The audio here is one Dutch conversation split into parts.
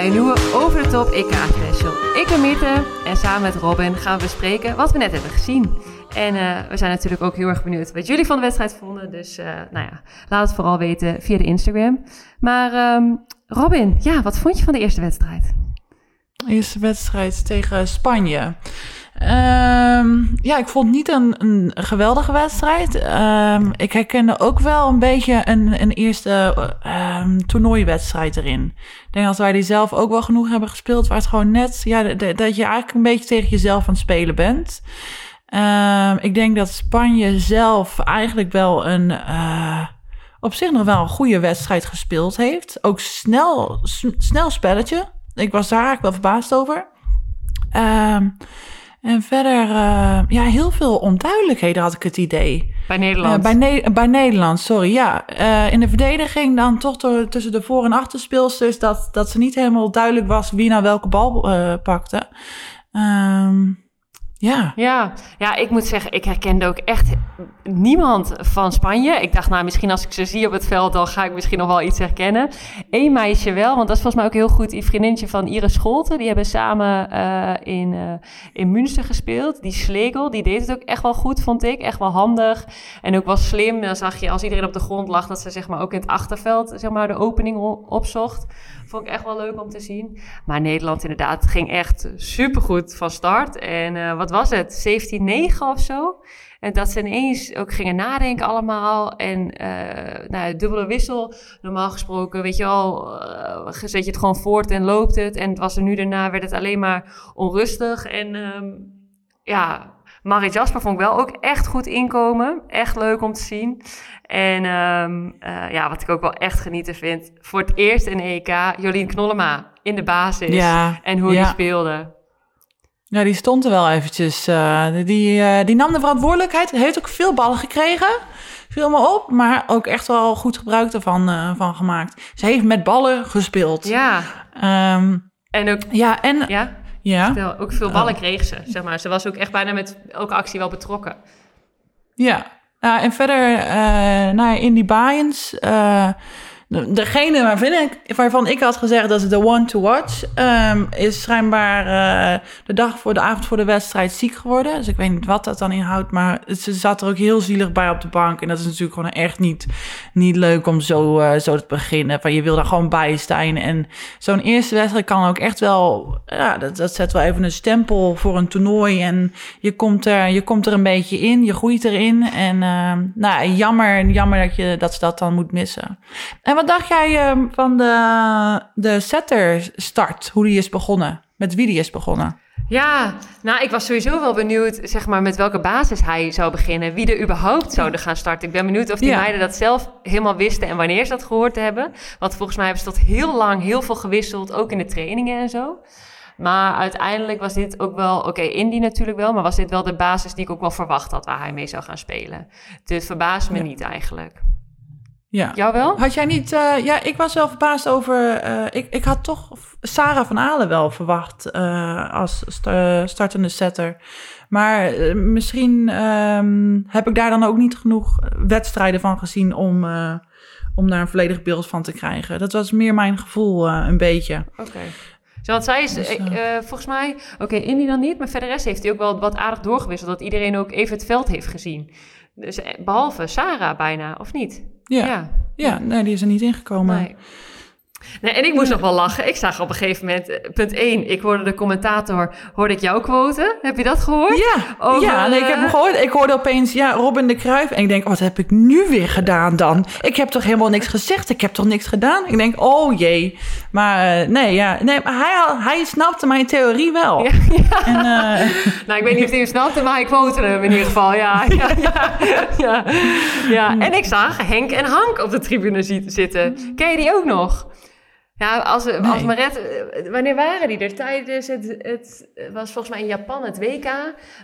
Bij een nieuwe Over de Top EK Special. Ik ben Miete en samen met Robin gaan we bespreken wat we net hebben gezien. En eh, we zijn natuurlijk ook heel erg benieuwd wat jullie van de wedstrijd vonden. Dus eh, nou ja, laat het vooral weten via de Instagram. Maar ehm, Robin, ja, wat vond je van de eerste wedstrijd? Eerste wedstrijd tegen Spanje. Ehm, ja, ik vond het niet een, een geweldige wedstrijd. Ehm, ik herkende ook wel een beetje een, een eerste ehm, toernooiwedstrijd erin. Ik denk dat wij die zelf ook wel genoeg hebben gespeeld. Waar het gewoon net, ja, dat je eigenlijk een beetje tegen jezelf aan het spelen bent. Ik denk dat Spanje zelf eigenlijk wel een, eh, op zich nog wel een goede wedstrijd gespeeld heeft. Ook snel, snel spelletje. Ik was daar eigenlijk wel verbaasd over. Ehm, en verder, eh, ja, heel veel onduidelijkheden had ik het idee. Bij Nederland. Eh, bij, Ne- bij Nederland, sorry. Ja, Eh, in de verdediging dan toch door, tussen de voor- en achterspeelsters... Dat, dat ze niet helemaal duidelijk was wie nou welke bal pakte. Ehm, ja, Ja, ja, ik moet zeggen, ik herkende ook echt niemand van Spanje. Ik dacht, nou, misschien als ik ze zie op het veld, dan ga ik misschien nog wel iets herkennen. Eén meisje wel, want dat is volgens mij ook heel goed. Die vriendinnetje van Iris Scholten, die hebben samen eh, in, eh, in Münster gespeeld. Die Slegel, die deed het ook echt wel goed, vond ik. Echt wel handig en ook wel slim. Dan zag je als iedereen op de grond lag, dat ze zeg maar ook in het achterveld zeg maar, de opening opzocht. Vond ik echt wel leuk om te zien. Maar Nederland inderdaad ging echt supergoed van start. En eh, wat was het? 17-9 of zo? En dat ze ineens ook gingen nadenken allemaal. En eh nou, dubbele wissel. Normaal gesproken, weet je wel, eh, zet je het gewoon voort en loopt het. En het was er nu daarna, werd het alleen maar onrustig. En ehm, ja, Marie Jasper vond ik wel ook echt goed inkomen. Echt leuk om te zien. En ehm, eh, ja, wat ik ook wel echt genieten vind. Voor het eerst in EK, Jolien Knollema in de basis. Ja, En hoe ja. die speelde. ja die stond er wel eventjes. eh, die, eh, die nam de verantwoordelijkheid. Heeft ook veel ballen gekregen. Viel me op, maar ook echt wel goed gebruik ervan van gemaakt. Ze heeft met ballen gespeeld. Ja, Ehm, en ook, ja en... ja, Ja, ook veel ballen kreeg ze, zeg maar. Ze was ook echt bijna met elke actie wel betrokken. ja. Nou, en verder, eh nou, in die Bayens... eh, degene waarvan ik, waarvan ik had gezegd dat het de one to watch... ehm, is schijnbaar eh, de dag voor de avond voor de wedstrijd ziek geworden. Dus ik weet niet wat dat dan inhoudt. Maar ze zat er ook heel zielig bij op de bank. En dat is natuurlijk gewoon echt niet, niet leuk om zo, eh, zo te beginnen. Van, je wil daar gewoon bij staan. En zo'n eerste wedstrijd kan ook echt wel... Ja, dat, dat zet wel even een stempel voor een toernooi. En je komt er, je komt er een beetje in, je groeit erin. En eh, nou, jammer, jammer dat, je, dat ze dat dan moet missen. En wat dacht jij eh, van de, de setter start? Hoe die is begonnen? Met wie die is begonnen? Ja, nou, ik was sowieso wel benieuwd, zeg maar, met welke basis hij zou beginnen. Wie er überhaupt zouden gaan starten. Ik ben benieuwd of die Ja. meiden dat zelf helemaal wisten en wanneer ze dat gehoord hebben. Want volgens mij hebben ze tot heel lang heel veel gewisseld, ook in de trainingen en zo. Maar uiteindelijk was dit ook wel, oké, Indy natuurlijk wel, maar was dit wel de basis die ik ook wel verwacht had waar hij mee zou gaan spelen. Dit verbaast me Ja. niet eigenlijk. Ja. Jou wel? Had jij niet... eh, ja, ik was wel verbaasd over... eh, ik, ik had toch Sarah van Alen wel verwacht eh, als sta- startende setter. Maar misschien ehm, heb ik daar dan ook niet genoeg wedstrijden van gezien om, eh, om daar een volledig beeld van te krijgen. Dat was meer mijn gevoel eh, een beetje. Oké. Zo, want zij is, Dus, volgens mij, oké, Indy dan niet, maar verder rest heeft hij ook wel wat aardig doorgewisseld, dat iedereen ook even het veld heeft gezien. Dus, eh, behalve Sarah bijna, of niet? Ja, ja. nee, die is er niet ingekomen. Nee. Nee, en ik moest nog wel lachen. Ik zag op een gegeven moment, eh, punt 1, ik hoorde de commentator, hoorde ik jou quoten. Heb je dat gehoord? Ja, Over, ja nee, ik heb hem eh, gehoord. Ik hoorde opeens, ja, Robin de Cruijff. En ik denk, wat heb ik nu weer gedaan dan? Ik heb toch helemaal niks gezegd? Ik heb toch niks gedaan? Ik denk, oh jee. Maar eh, nee, ja, nee, maar hij, hij snapte mijn theorie wel. Ja, En, eh, Nou, ik weet niet of hij hem snapte, maar hij quote hem in ieder geval. Ja, ja, ja, ja. En ik zag Henk en Hank op de tribune zi- zitten. Ken je die ook nog? Ja, als, als. Maret, eh, wanneer waren die er? Tijdens het, het was volgens mij in Japan, het WK,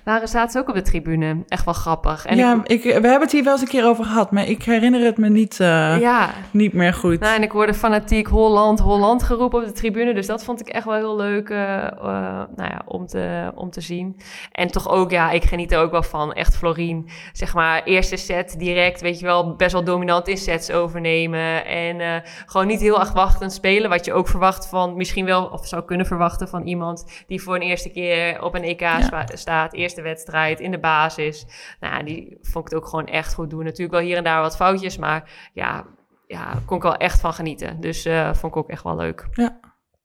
waren, zaten ze ook op de tribune. Echt wel grappig. En ja, ik, ik, we hebben het hier wel eens een keer over gehad. Maar ik herinner het me niet, eh, ja, niet meer goed. Nou, en ik hoorde fanatiek Holland, Holland geroepen op de tribune. Dus dat vond ik echt wel heel leuk eh, nou ja, om, te, om te zien. En toch ook, ja, ik geniet er ook wel van. Echt Florien, zeg maar, eerste set direct, weet je wel, best wel dominant in sets overnemen. En gewoon niet heel afwachtend spelen. Wat je ook verwacht van, misschien wel, of zou kunnen verwachten van iemand die voor een eerste keer op een EK staat. Eerste wedstrijd in de basis. Nou, die vond ik het ook gewoon echt goed doen. Natuurlijk wel hier en daar wat foutjes, maar ja, ja, kon ik wel echt van genieten. Dus eh, vond ik ook echt wel leuk.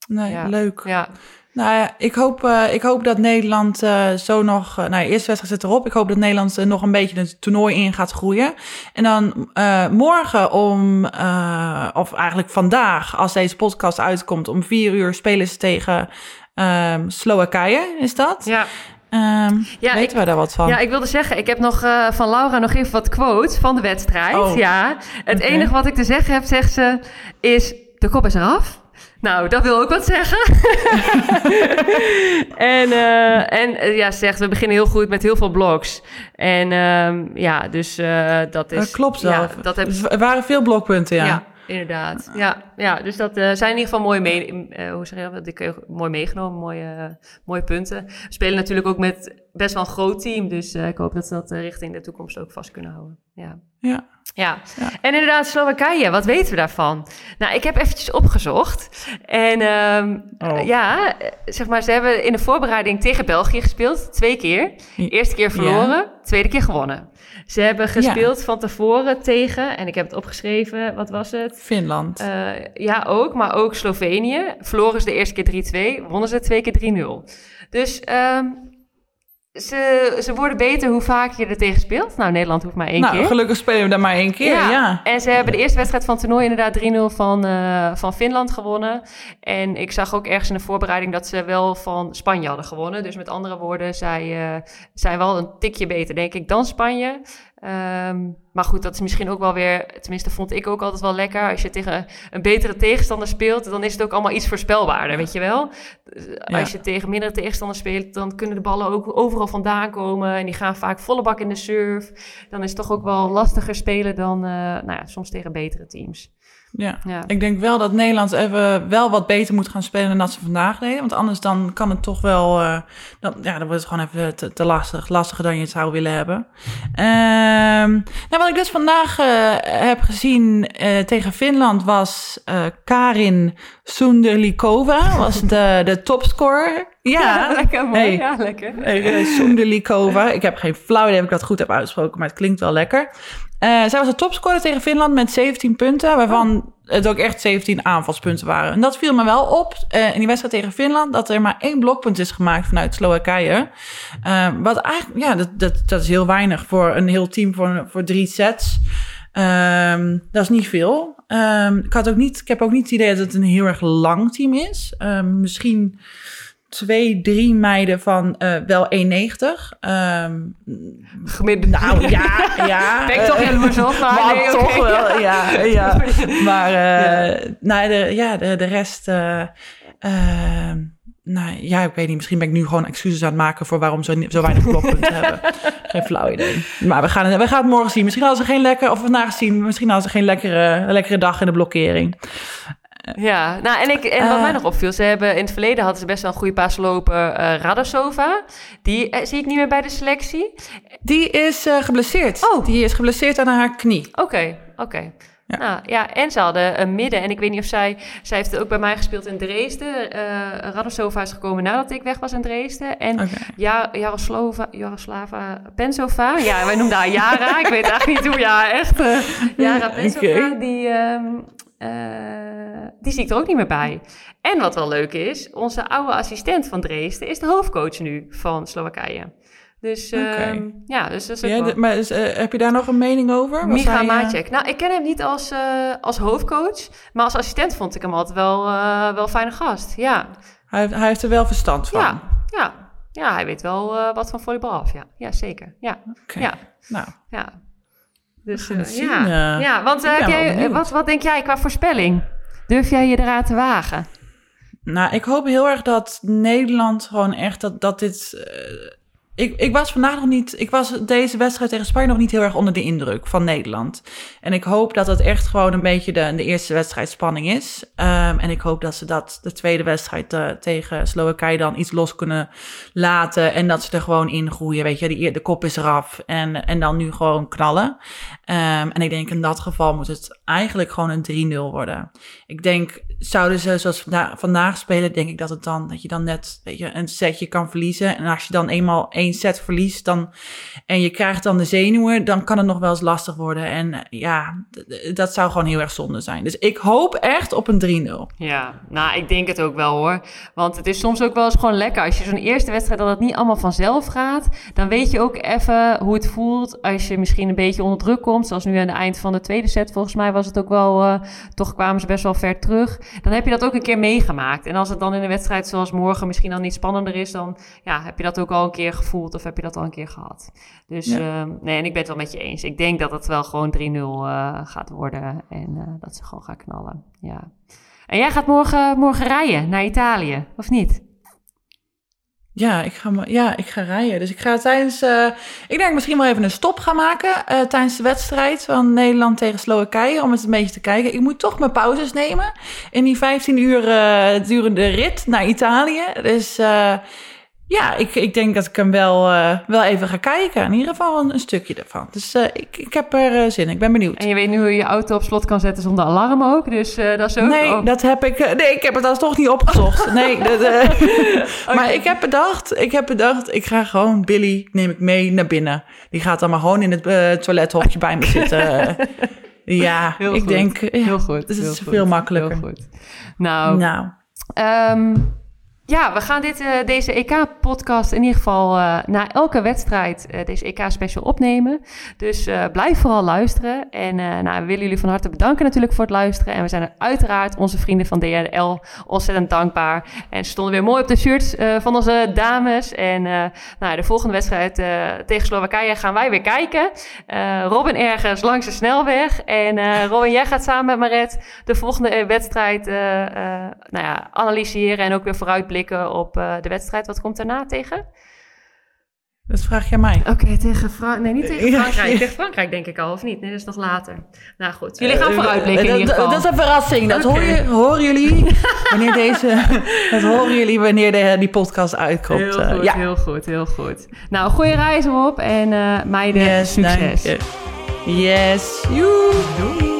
Nee, Ja. leuk. Ja, Nou ja, ik hoop, eh, ik hoop dat Nederland eh, zo nog... eh, nou, ja, eerste wedstrijd zit erop. Ik hoop dat Nederland nog een beetje het toernooi in gaat groeien. En dan morgen om... of eigenlijk vandaag, als deze podcast uitkomt... om vier uur spelen ze tegen ehm, Slowakije, is dat? ja. Ja, weten we daar wat van? ja, ik wilde zeggen, ik heb nog van Laura nog even wat quotes van de wedstrijd. Oh. Ja, het enige wat ik te zeggen heb, zegt ze, is de kop is eraf. Nou, dat wil ook wat zeggen. en en, en eh, ja, ze zegt, we beginnen heel goed met heel veel blogs. En ehm, ja, dus eh, dat is... dat klopt ja, wel. dat heb, Er waren veel blokpunten, ja. Ja, inderdaad. Ja, ja dus dat eh, zijn in ieder geval mooi, mee, hoe zeg je dat? Ik, mooi meegenomen, mooie, mooie punten. We spelen natuurlijk ook met best wel een groot team. Dus eh, ik hoop dat ze dat richting de toekomst ook vast kunnen houden. Ja. Ja. Ja. Ja. en inderdaad, Slowakije, wat weten we daarvan? Nou, ik heb eventjes opgezocht. En Oh. ja, zeg maar, ze hebben in de voorbereiding tegen België gespeeld, twee keer. Eerste keer verloren, tweede keer gewonnen. Ze hebben gespeeld van tevoren tegen, en ik heb het opgeschreven, wat was het? Finland. Eh, ja, ook, maar ook Slovenië. Verloren ze de eerste keer 3-2, wonnen ze twee keer 3-0. Dus ehm, ze, ze worden beter hoe vaak je er tegen speelt. Nou, Nederland hoeft maar één nou, keer. gelukkig spelen we daar maar één keer, ja. En ze hebben de eerste wedstrijd van het toernooi inderdaad 3-0 van, eh, van Finland gewonnen. En ik zag ook ergens in de voorbereiding dat ze wel van Spanje hadden gewonnen. Dus met andere woorden, zij eh, zijn wel een tikje beter, denk ik, dan Spanje. Ehm, maar goed, dat is misschien ook wel weer, tenminste vond ik ook altijd wel lekker. Als je tegen een betere tegenstander speelt, dan is het ook allemaal iets voorspelbaarder, weet je wel. Dus Als je tegen mindere tegenstanders speelt, dan kunnen de ballen ook overal vandaan komen. En die gaan vaak volle bak in de surf. Dan is het toch ook wel lastiger spelen dan eh, nou ja, soms tegen betere teams. Ja. Ja. Ik denk wel dat Nederland even wel wat beter moet gaan spelen dan dat ze vandaag deden. Want anders dan kan het toch wel... eh, dan, ja, dan wordt het gewoon even te, te lastig. Lastiger dan je het zou willen hebben. Ehm, nou, wat ik dus vandaag eh, heb gezien eh, tegen Finland was Karin Sunderlikova. Was de, de topscorer. Ja, lekker mooi. Hey. Ja, lekker. Eh, Sunderlikova. Ik heb geen flauw idee of ik dat goed heb uitgesproken, maar het klinkt wel lekker. Eh, zij was de topscorer tegen Finland met 17 punten, waarvan het ook echt 17 aanvalspunten waren. En dat viel me wel op eh, in die wedstrijd tegen Finland, dat er maar één blokpunt is gemaakt vanuit Slowakije. Eh, wat eigenlijk, ja, dat, dat, dat is heel weinig voor een heel team voor, voor drie sets. Ehm, dat is niet veel. Ehm, ik, had ook niet, ik heb ook niet het idee dat het een heel erg lang team is. Ehm, misschien twee, drie meiden van eh, wel 1,90. Ehm Gemiddeld. nou ja, ja. Ik toch eh, jaloers op? Maar, nee, toch wel, ja. ja. Maar eh, nou, de, ja, de, de rest... eh, eh, nou ja, ik weet niet. Misschien ben ik nu gewoon excuses aan het maken... voor waarom ze zo weinig blokpunten hebben. Geen flauw idee. Maar we gaan, het, we gaan het morgen zien. Misschien hadden ze geen lekker... Of vandaag zien. Misschien hadden ze geen lekkere, lekkere dag in de blokkering. Ja, nou en, ik, en wat Eh. mij nog opviel, ze hebben in het verleden hadden ze best wel een goede paas lopen. eh Radosova, die eh, zie ik niet meer bij de selectie. Die is geblesseerd. Oh. Die is geblesseerd aan haar knie. Oké, oké. Ja. Nou ja, en ze hadden een midden. En ik weet niet of zij... Zij heeft ook bij mij gespeeld in Dresden. eh Radosova is gekomen nadat ik weg was in Dresden. En ja, Jaroslava, Jaroslava Pensova. Ja, wij noemden haar Jara. ik weet eigenlijk niet hoe. Ja, echt. Jara. Pensova. Die, ehm, eh, die zie ik er ook niet meer bij. En wat wel leuk is, onze oude assistent van Dresden is de hoofdcoach nu van Slowakije. Dus ehm, ja, dus dat is Ja, wel- maar is, eh, heb je daar nog een mening over? Was Micha hij, eh. Nou, ik ken hem niet als, als hoofdcoach, maar als assistent vond ik hem altijd wel, wel een fijne gast. Ja, hij, heeft- hij heeft er wel verstand van. ja, ja. ja hij weet wel wat van volleybal af. Ja, ja zeker. Ja, Oké. ja, Nou, ja. Dus eh, zien, ja. eh. ja, want eh, jij, wat, wat denk jij qua voorspelling? Durf jij je eraan te wagen? nou, ik hoop heel erg dat Nederland gewoon echt dat, dat dit. Ik, ik was vandaag nog niet. Ik was deze wedstrijd tegen Spanje nog niet heel erg onder de indruk van Nederland. En ik hoop dat het echt gewoon een beetje de, de eerste wedstrijd spanning is. Ehm, en ik hoop dat ze dat de tweede wedstrijd eh, tegen Slowakije dan iets los kunnen laten. En dat ze er gewoon in groeien. Weet je, eer- de kop is eraf. En, en dan nu gewoon knallen. Ehm, en ik denk in dat geval moet het eigenlijk gewoon een 3-0 worden. Ik denk, zouden ze zoals vanda- vandaag spelen, denk ik dat het dan, dat je dan net weet je, een setje kan verliezen. En als je dan eenmaal één set verliest dan, en je krijgt dan de zenuwen, dan kan het nog wel eens lastig worden. En eh, ja, dat zou gewoon heel erg zonde zijn. Dus ik hoop echt op een 3-0. Ja, nou, ik denk het ook wel hoor. Want het is soms ook wel eens gewoon lekker. Als je zo'n eerste wedstrijd, dat het niet allemaal vanzelf gaat, dan weet je ook even hoe het voelt als je misschien een beetje onder druk komt. Zoals nu aan het eind van de tweede set, volgens mij was het ook wel, eh, toch kwamen ze best wel ver terug. Dan heb je dat ook een keer meegemaakt. En als het dan in een wedstrijd zoals morgen misschien dan niet spannender is, dan ja, heb je dat ook al een keer gevoeld of heb je dat al een keer gehad. Dus Ja. ehm, nee, en ik ben het wel met je eens. Ik denk dat het wel gewoon 3-0 eh, gaat worden en eh, dat ze gewoon gaan knallen. Ja. En jij gaat morgen, morgen rijden naar Italië, of niet? Ja, ik ga, ja, ik ga rijden. Dus ik ga tijdens. eh, ik denk misschien wel even een stop gaan maken. eh, tijdens de wedstrijd van Nederland tegen Slowakije. Om eens een beetje te kijken. Ik moet toch mijn pauzes nemen. In die 15 uur eh, durende rit naar Italië. Dus ja, ik, ik denk dat ik hem wel, eh, wel even ga kijken. In ieder geval een, een stukje ervan. Dus eh, ik, ik heb er eh, zin in. Ik ben benieuwd. En je weet nu hoe je je auto op slot kan zetten zonder alarm ook, dus dat is ook... Nee, oh. dat heb ik. Nee, ik heb het alsnog niet opgezocht. Nee, dat, maar ik heb bedacht, ik heb bedacht, ik ga gewoon Billy neem ik mee naar binnen. Die gaat dan maar gewoon in het toilethokje bij me zitten. ja, Heel ik goed. denk, ja, heel goed. Dus het heel is goed, veel makkelijker. Heel goed. Nou, Nou, Ehm, ja, we gaan dit, eh, deze EK-podcast in ieder geval eh, na elke wedstrijd eh, deze EK-special opnemen. Dus blijf vooral luisteren. En nou, we willen jullie van harte bedanken natuurlijk voor het luisteren. En we zijn er uiteraard onze vrienden van DRL ontzettend dankbaar. En ze stonden weer mooi op de shirts van onze dames. En nou, de volgende wedstrijd tegen Slowakije gaan wij weer kijken. Robin ergens langs de snelweg. En Robin, jij gaat samen met Maret de volgende wedstrijd nou ja, analyseren en ook weer vooruitblikken op eh, de wedstrijd. Wat komt daarna tegen? dat vraag jij mij. Oké, tegen Frankrijk. Nee, niet tegen Ja. Frankrijk. Tegen Frankrijk denk ik al, of niet? Nee, dat is nog later. Nou goed, jullie gaan Eh, vooruitblikken in ieder geval. Dat is een verrassing. Dat hoor je, horen jullie wanneer deze. Dat horen jullie wanneer de, die podcast uitkomt. Heel Eh, goed, ja. heel goed, heel goed. Nou, goede reis op en eh meiden, Yes, succes. Yes. Joe. Doei.